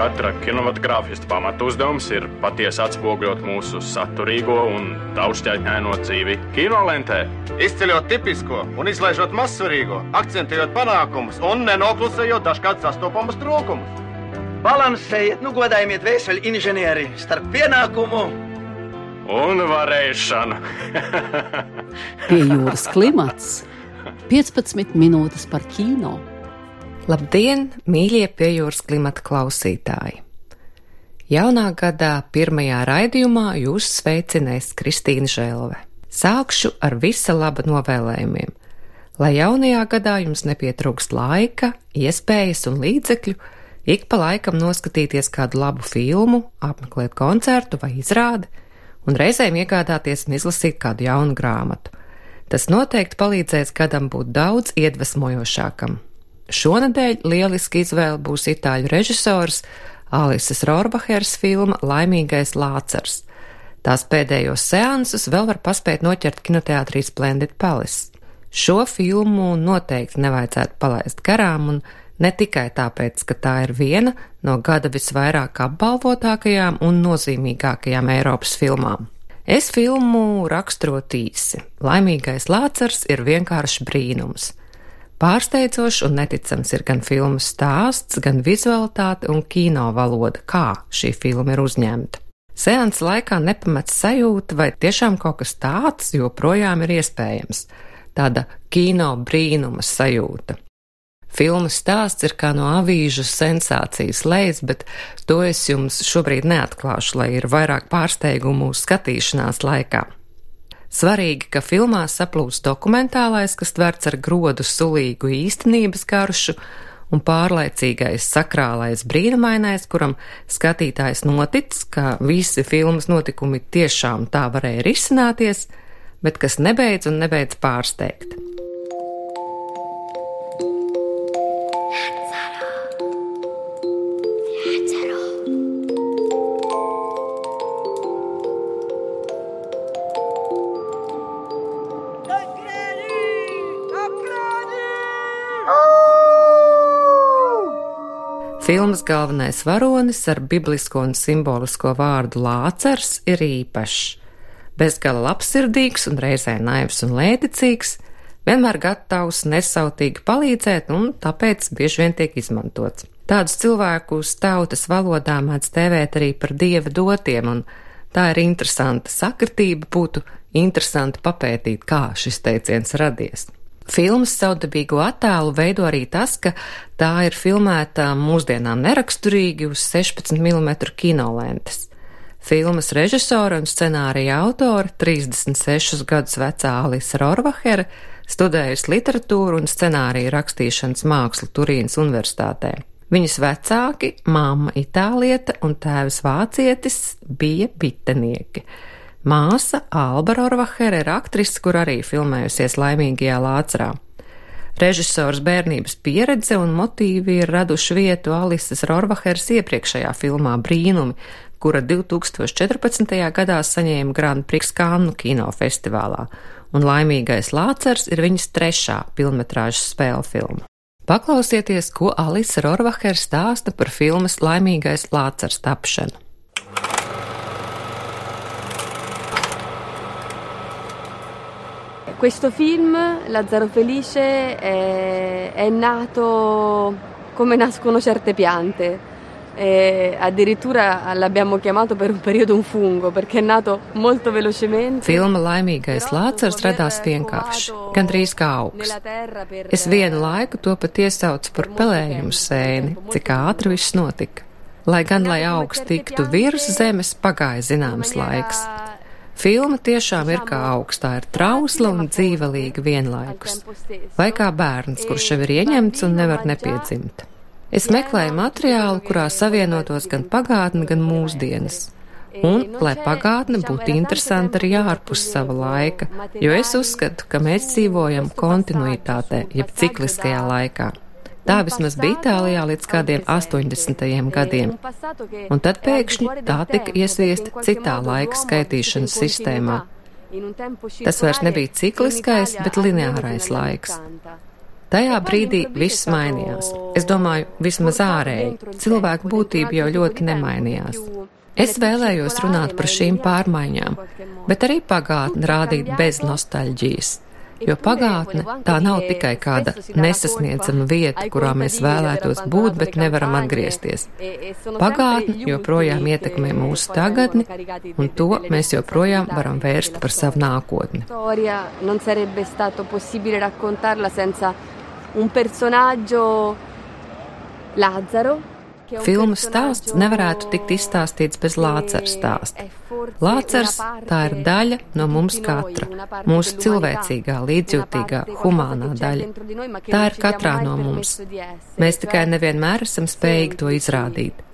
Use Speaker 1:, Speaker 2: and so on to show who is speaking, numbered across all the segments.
Speaker 1: Katra kinematogrāfista pamatu uzdevums ir patiesi atspoguļot mūsu saturīgo un daudzšķaitņaino dzīvi kinolentē.
Speaker 2: Izceļot tipisko un izlaižot mazsvarīgo, akcentējot panākumus un nenoklusējot dažkārt sastopamus trūkumus.
Speaker 3: Balansējiet, nu godājiet vēseli inženieri starp pienākumu
Speaker 1: un varēšanu.
Speaker 4: Pie jūras klimats 15 minūtes par kino.
Speaker 5: Labdien, mīļie piejūras klimata klausītāji! Jaunā gadā pirmajā raidījumā jūs sveicinās Kristīna Žēlve. Sākšu ar visa laba novēlējumiem, lai jaunajā gadā jums nepietrūkst laika, iespējas un līdzekļu, ik pa laikam noskatīties kādu labu filmu, apmeklēt koncertu vai izrādi, un reizēm iegādāties un izlasīt kādu jaunu grāmatu. Tas noteikti palīdzēs gadam būt daudz iedvesmojošākam, Šonadēļ lieliski izvēle būs itāļu režisors Alises Rorbahers filma Laimīgais Lācars. Tās pēdējos seansus vēl var paspēt noķert kinoteātrī Splendid Palace. Šo filmu noteikti nevajadzētu palaist garām, un ne tikai tāpēc, ka tā ir viena no gada visvairāk apbalvotākajām un nozīmīgākajām Eiropas filmām. Es filmu raksturot īsi. Laimīgais Lācars ir vienkārši brīnums. Pārsteidzošs un neticams ir gan filmas stāsts, gan vizualitāte un kino valoda, kā šī filma ir uzņemta. Seansa laikā nepamets sajūta, vai tiešām kaut kas tāds joprojām ir iespējams. Tāda kino brīnuma sajūta. Filmas stāsts ir kā no avīžu sensācijas lejas, bet to es jums šobrīd neatklāšu, lai ir vairāk pārsteigumu skatīšanās laikā. Svarīgi, ka filmā saplūst dokumentālais, kas tverts ar grodu sulīgu īstenības garšu, un pārlaicīgais sakrālais brīnumainais, kuram skatītājs notic, ka visi filmas notikumi tiešām tā varēja risināties, bet kas nebeidz un nebeidz pārsteigt. Filmas galvenais varonis ar biblisko un simbolisko vārdu lācars ir īpašs. Bezgala labsirdīgs un reizē naivs un lēticīgs, vienmēr gatavs nesautīgi palīdzēt un tāpēc bieži vien tiek izmantots. Tādus cilvēkus tautas valodā mēdz tēvēt arī par dieva dotiem, un tā ir interesanta sakritība, būtu interesanti papētīt, kā šis teiciens radies. Filmas saudabīgo attēlu veido arī tas, ka tā ir filmēta mūsdienām neraksturīgi uz 16 mm kinolentes. Filmas režisora un scenārija autora, 36 gadus vecā Alisa Rorvahera, studējusi literatūru un scenāriju rakstīšanas mākslu Turīnas universitātē. Viņas vecāki, mamma itālieta un tēvs vācietis, bija bitenieki. Māsa Alba Rorvahere ir aktrise, kur arī filmējusies laimīgajā lācerā. Režisors bērnības pieredze un motīvi ir raduši vietu Alises Rorvaheras iepriekšējā filmā Brīnumi, kura 2014. gadā saņēma Grand Prix Kannu kinofestivālā, un Laimīgais Lācers ir viņas trešā filmetrāžas spēle filma. Paklausieties, ko Alisa Rorvahera stāsta par filmas Laimīgais Lācers tapšanu.
Speaker 6: Questo film, Lazzaro Felice, è, è nato come nascono certe piante. E addirittura l'abbiamo chiamato per un periodo un fungo perché è nato molto velocemente.
Speaker 5: Filma Laimīgais Lācars radās vienkārši, gandrīz kā augs. Es vienu laiku to pat iesaucu par pelējumu sēni, cik ātri viss notika. Lai gan, lai augs tiktu virs zemes, pagāja zināms laiks. Filma tiešām ir kā augstā, ir trausla un dzīvelīga vienlaikus. Vai kā bērns, kurš jau ir ieņemts un nevar nepiedzimt. Es meklēju materiālu, kurā savienotos gan pagātne, gan mūsdienas. Un, lai pagātne būtu interesanta arī ārpus sava laika, jo es uzskatu, ka mēs dzīvojam kontinuitātē, jeb cikliskajā laikā. Tā vismaz bija Itālijā līdz kādiem 80. gadiem, un tad pēkšņi tā tika iesviesta citā laika skaitīšanas sistēmā. Tas vairs nebija cikliskais, bet lineārais laiks. Tajā brīdī viss mainījās. Es domāju, vismaz ārēji. Cilvēku būtība jau ļoti nemainījās. Es vēlējos runāt par šīm pārmaiņām, bet arī pagātni rādīt bez nostalģijas. Jo pagātne tā nav tikai kāda nesasniedzama vieta, kurā mēs vēlētos būt, bet nevaram atgriezties. Pagātne joprojām ietekmē mūsu tagadni, un to mēs joprojām varam vērst par savu nākotni. Un personaggio Lázaro Filmas stāsts nevarētu tikt izstāstīts bez Lācara stāsta. Lācars tā ir daļa no mums katra, mūsu cilvēcīgā, līdzjūtīgā, humānā daļa. Tā ir katrā no mums. Mēs tikai nevienmēr esam spējīgi to izrādīt.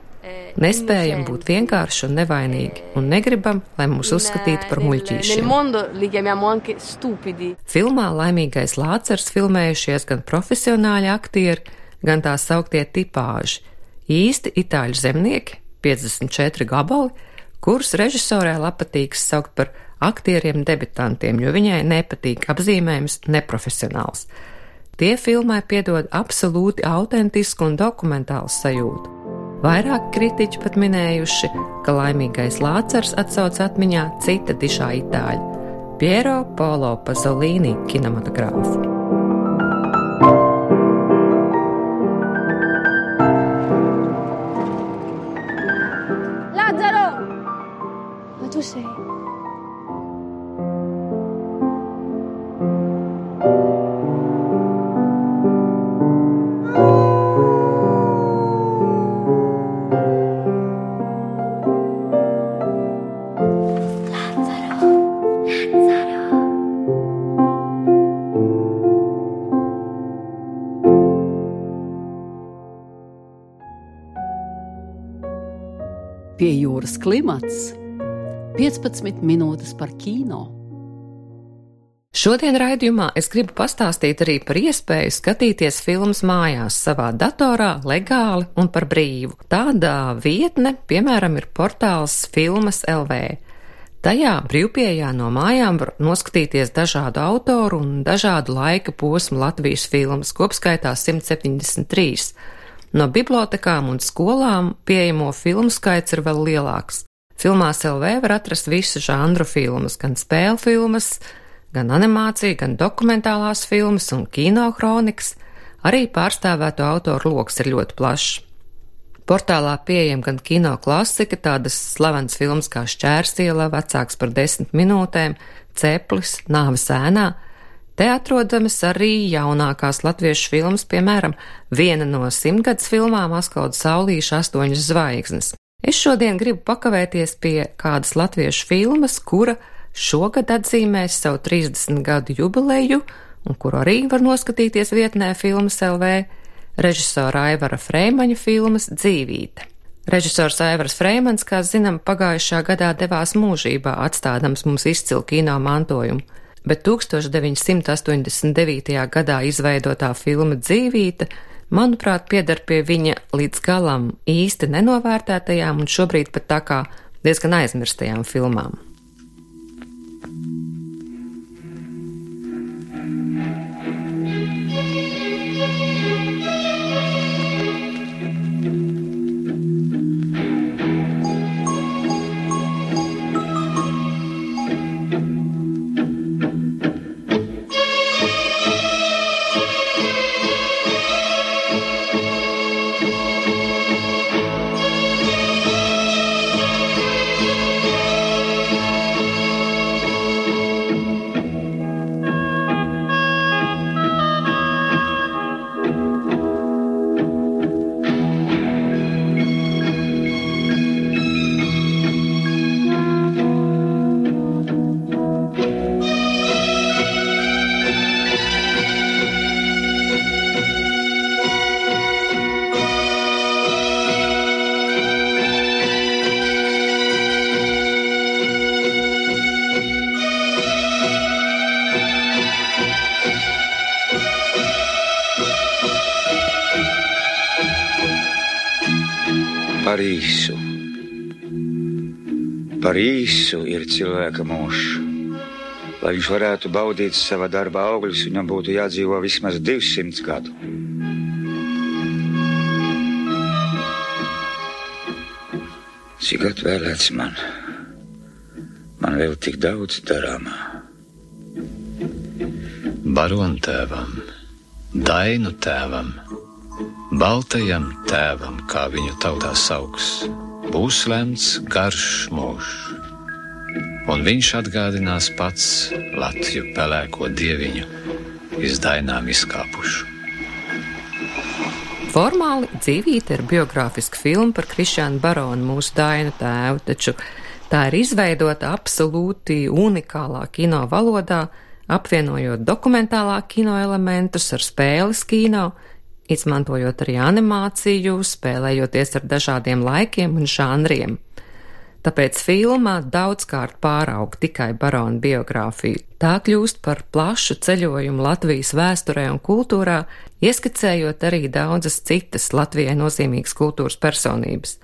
Speaker 5: Nespējam būt vienkārši un nevainīgi, un negribam, lai mūs uzskatītu par muļķīšiem. Filmā Laimīgais Lācars filmējušies gan profesionāļi aktieri, gan tā sauktie tipāži īsti itāļu zemnieki, 54 gabali, kurus režisorē patīk saukt par aktieriem debitantiem, jo viņai nepatīk apzīmējums neprofesionāls. Tie filmai piedod absolūti autentisku un dokumentālu sajūtu. Vairāk kritiķi pat minējuši, ka laimīgais Lācars atsauc atmiņā cita dišā itāļa - Piero Polo Pazolīni kinematogrāfu.
Speaker 4: Jūras klimats 15 minūtes par kino.
Speaker 5: Šodien raidījumā es gribu pastāstīt arī par iespēju skatīties filmas mājās savā datorā legāli un par brīvu. Tāda vietne, piemēram, ir portāls Filmas LV. Tajā brīvpieejā no mājām var noskatīties dažādu autoru un dažādu laika posmu Latvijas filmas, kopskaitā 173. No bibliotekām un skolām pieejamo filmu skaits ir vēl lielāks. Filmās LV var atrast visu žanru filmas, gan spēļu filmas, gan animāciju, gan dokumentālās filmas un kino kronikas. Arī pārstāvēto autoru lokus ir ļoti plašs. Portālā pieejama gan kino klasika, tādas slavenas filmas kā Šķērsiela, vecāks par desmit minūtēm, Ceplis, Nāves ēnā. Te atrodamas arī jaunākās latviešu filmas, piemēram, viena no simtgadus filmām Askauda Saulīša astoņas zvaigznes. Es šodien gribu pakavēties pie kādas latviešu filmas, kura šogad atzīmēs savu 30 gadu jubileju, un kuru arī var noskatīties vietnē filmas LV, režisora Aivara Freimaņa filmas Dzīvīte. Režisors Aivars Freimans, kā zinām, pagājušā gadā devās mūžībā, atstādams mums izcilu kino mantojumu, bet 1989. gadā izveidotā filma Dzīvīte manuprāt, pieder pie viņa līdz galam īsti nenovērtētajām un šobrīd pat tā kā diezgan aizmirstajām filmām.
Speaker 7: Par īsu ir cilvēka mūžs, Lai viņš varētu baudīt sava darba augļus, viņam būtu jādzīvo vismaz 200 gadu. Cik atvēlēts man, man vēl tik daudz darāmā.
Speaker 8: Baronu tēvam, Dainu tēvam, Baltajam tēvam, kā viņu tautā sauks, būs lemts garš mūžs. Un viņš atgādinās pats Latviju pelēko dieviņu, izdainām izkāpušu.
Speaker 5: Formāli dzīvīte ir biogrāfiska filma par Krišānu Baronu, mūsu dainu tēvu, taču tā ir izveidota absolūti unikālā kino valodā, apvienojot dokumentālā kino elementus ar spēles kino, izmantojot arī animāciju, spēlējoties ar dažādiem laikiem un žanriem tāpēc filmā daudzkārt pāraug tikai barona biogrāfiju. Tā kļūst par plašu ceļojumu Latvijas vēsturē un kultūrā, ieskicējot arī daudzas citas Latvijai nozīmīgas kultūras personības,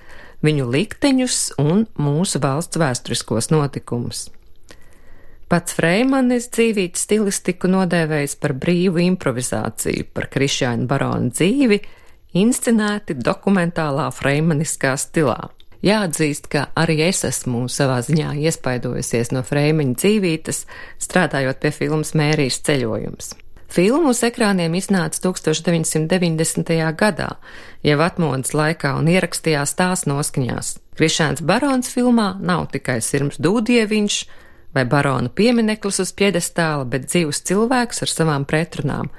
Speaker 5: viņu likteņus un mūsu valsts vēsturiskos notikumus. Pats Freimanis dzīvības stilistiku nodēvējis par brīvu improvizāciju, par Krišāņu baronu dzīvi, inscenēti dokumentālā freimaniskā stilā. Jāatzīst, ka arī es esmu savā ziņā iespaidojusies no Freimeņa dzīvītes, strādājot pie filmas Mērijas ceļojums. Filmu uz ekrāniem iznāca 1990. gadā, jau atmodas laikā un ierakstījās tās noskaņās. Krišāns Barons filmā nav tikai sirms dūdieviņš vai barona piemineklis uz piedestāla, bet dzīvs cilvēks ar savām pretrunām,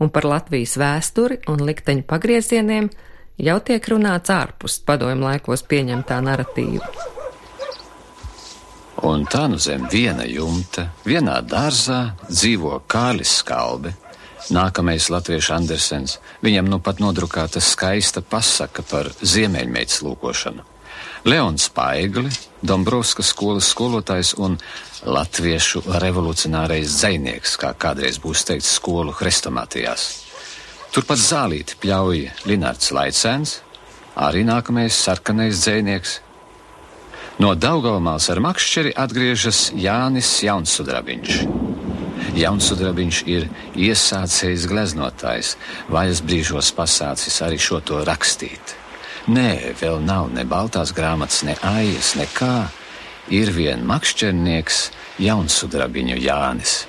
Speaker 5: un par Latvijas vēsturi un likteņu pagriezieniem jau tiek runāts ārpus padomju laikos pieņemtā narratīva.
Speaker 8: Un tā nu zem viena jumta, vienā dārzā dzīvo Kālis Skalbe, nākamais latviešu Andersens. Viņam nu pat nodrukāta skaista pasaka par ziemeļmeitas lūkošanu. Leons Paigli, Dombrovskas skolas skolotājs un latviešu revolucionārais dzinieks, kā kādreiz būs teikts skolu hrestomātijās. Turpat zālīti pļauja Linārds Laicēns, arī nākamais sarkanais dzēnieks. No Daugalmāls ar makšķeri atgriežas Jānis Jaunsudrabiņš. Jaunsudrabiņš ir iesācējis gleznotājs, vaļas brīžos pasācis arī šo to rakstīt. Nē, vēl nav ne baltās grāmatas, ne aijas, nekā. Ir vien makšķernieks Jaunsudrabiņu Jānis.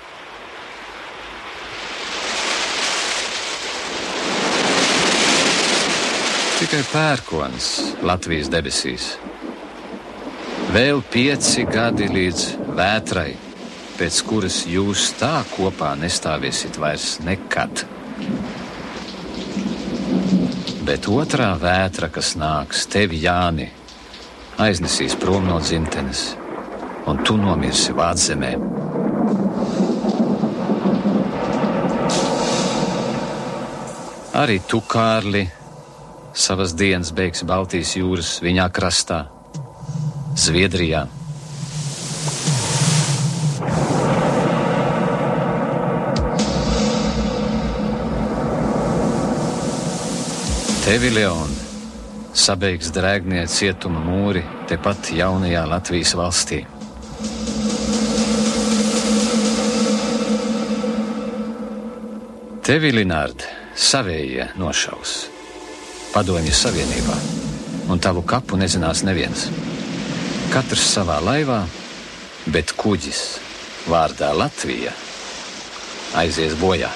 Speaker 8: tikai pērkons Latvijas debesīs. Vēl pieci gadi līdz vētrai, pēc kuras jūs tā kopā nestāvēsiet vairs nekad. Bet otrā vētra, kas nāks, tevi Jāni, aiznesīs prom no dzimtenes, un tu nomirsi vādzemē. Arī tu, Kārli, savas dienas beigs Baltijas jūras viņā krastā, Zviedrijā. Tevi, Leon, sabeigs drēgnie cietuma mūri tepat jaunajā Latvijas valstī. Tevi, Linārd, savējie nošaus. Padomju Savienībā, un tavu kapu nezinās neviens. Katrs savā laivā, bet kuģis vārdā Latvija aizies bojā.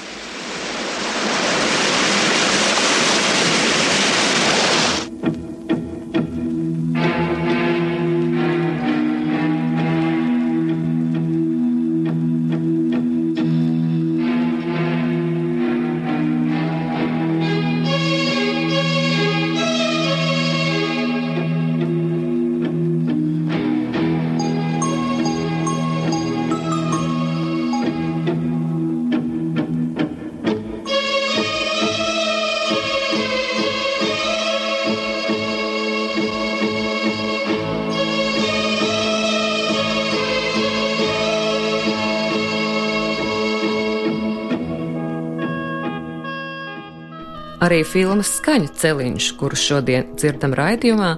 Speaker 5: Arī filmas skaņu celiņš, kuru šodien dzirdam raidījumā,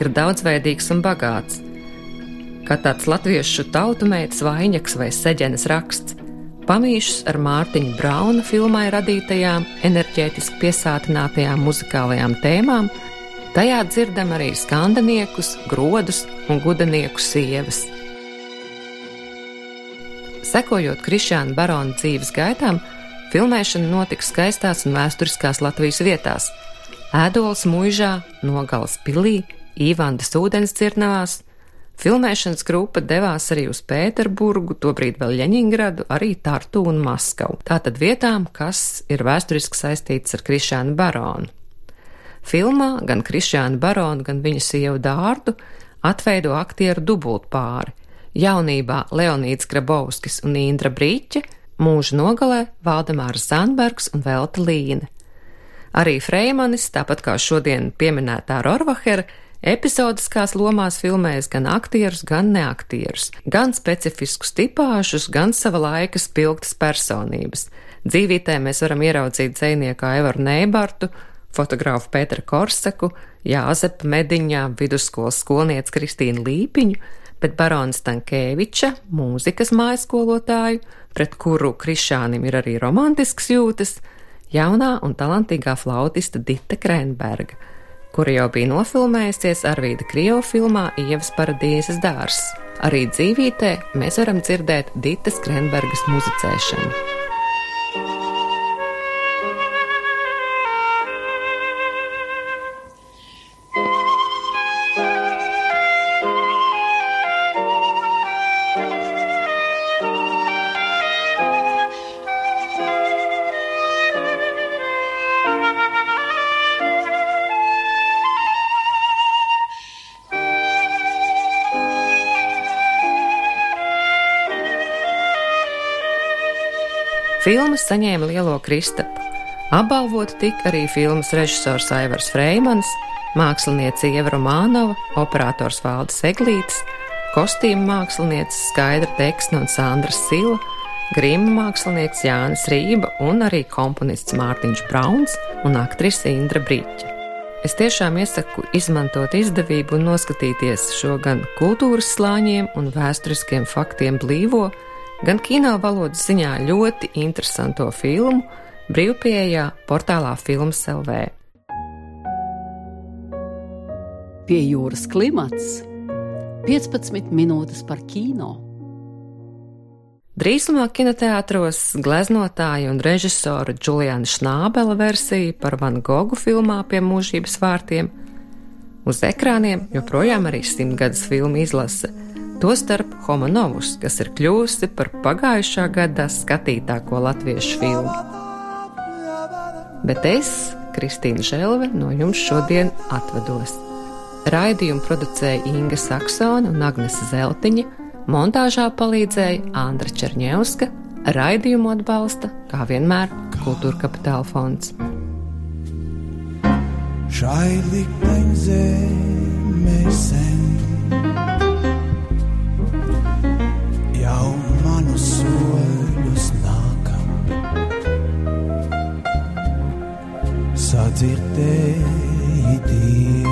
Speaker 5: ir daudzveidīgs un bagāts. kā tāds latviešu tautumētas vainaks vai seģenes raksts. Pamīšus ar Mārtiņu Brauna filmai radītajām, enerģētiski piesātinātajām muzikālajām tēmām, tajā dzirdam arī skandaniekus, grodus un gudanieku sievas. Sekojot Krišāna Barona dzīves gaitām, filmēšana notika skaistās un vēsturiskās Latvijas vietās - Ēdols mūžā, Nogals pilī, Īvandas ūdens cirnavās, Filmēšanas grupa devās arī uz Pēterburgu, tobrīd vēl Ļeņingradu, arī Tartu un Maskavu. Tātad vietām, kas ir vēsturiski saistītas ar Krišānu baronu. Filmā gan Krišānu baronu, gan viņa sievu dārdu atveido aktieru dubultpāri. Jaunībā Leonīds Grabovskis un Indra Brīķe, mūža nogalē Valdemārs Zandbergs un Velta Līne. Arī Freimanis, tāpat kā šodien pieminētā Rorvahera, Epizodiskās lomās filmēs gan aktierus, gan neaktierus, gan specifiskus tipāžus, gan sava laika spilgtas personības. Dzīvītē mēs varam ieraudzīt dzinieku Aivaru Neibartu, fotografu Pēteru Korsaku, Jāzepa Mediņā, vidusskolas skolnieci Kristīnu Līpiņu, bet barona Stankēviča, mūzikas mājskolotāju, pret kuru Krišānim ir arī romantisks jūtas, jaunā un talantīgā flautista Dita Krenberga kura jau bija nofilmējusies Arvīda Krievu filmā Ievas paradīzes dārs. Arī dzīvītē mēs varam dzirdēt Ditas Krenbergas muzicēšanu. Filmas saņēma lielo kristapu. Apbalvot tika arī filmas režisors Aivars Freimans, māksliniece Ieva Romanova, operators Valdis Eglītis, kostīmu mākslinieces Skaidra Teksna un Sandra Sila, grīma mākslinieks Jānis Rība un arī komponists Mārtiņš Brauns un aktrise Indra Brīķa. Es tiešām iesaku izmantot izdevību un noskatīties šo gan kultūras slāņiem un vēsturiskiem faktiem blīvo, gan kino valodas ziņā ļoti interesanto filmu brīvpieejā portālā Filmas LV.
Speaker 4: Pie jūras klimats 15 minūtes par kino.
Speaker 5: Drīzumā kinoteātros gleznotāja un režisora Juliana Šnābela versija par Van Gogu filmā pie mūžības vārtiem. Uz ekrāniem joprojām arī simtgadus filmu izlase Tostarp Homanovus, kas ir kļuvusi par pagājušā gada skatītāko latviešu filmu. Bet es, Kristīna Želve, no jums šodien atvados. Raidījumu producēja Inga Saksona un Agnese Zeltiņa, montāžā palīdzēja Andra Černievska, raidījumu atbalsta, kā vienmēr, Kultūra Kapitāla fonds. Šai likteņzemē sen dirte idea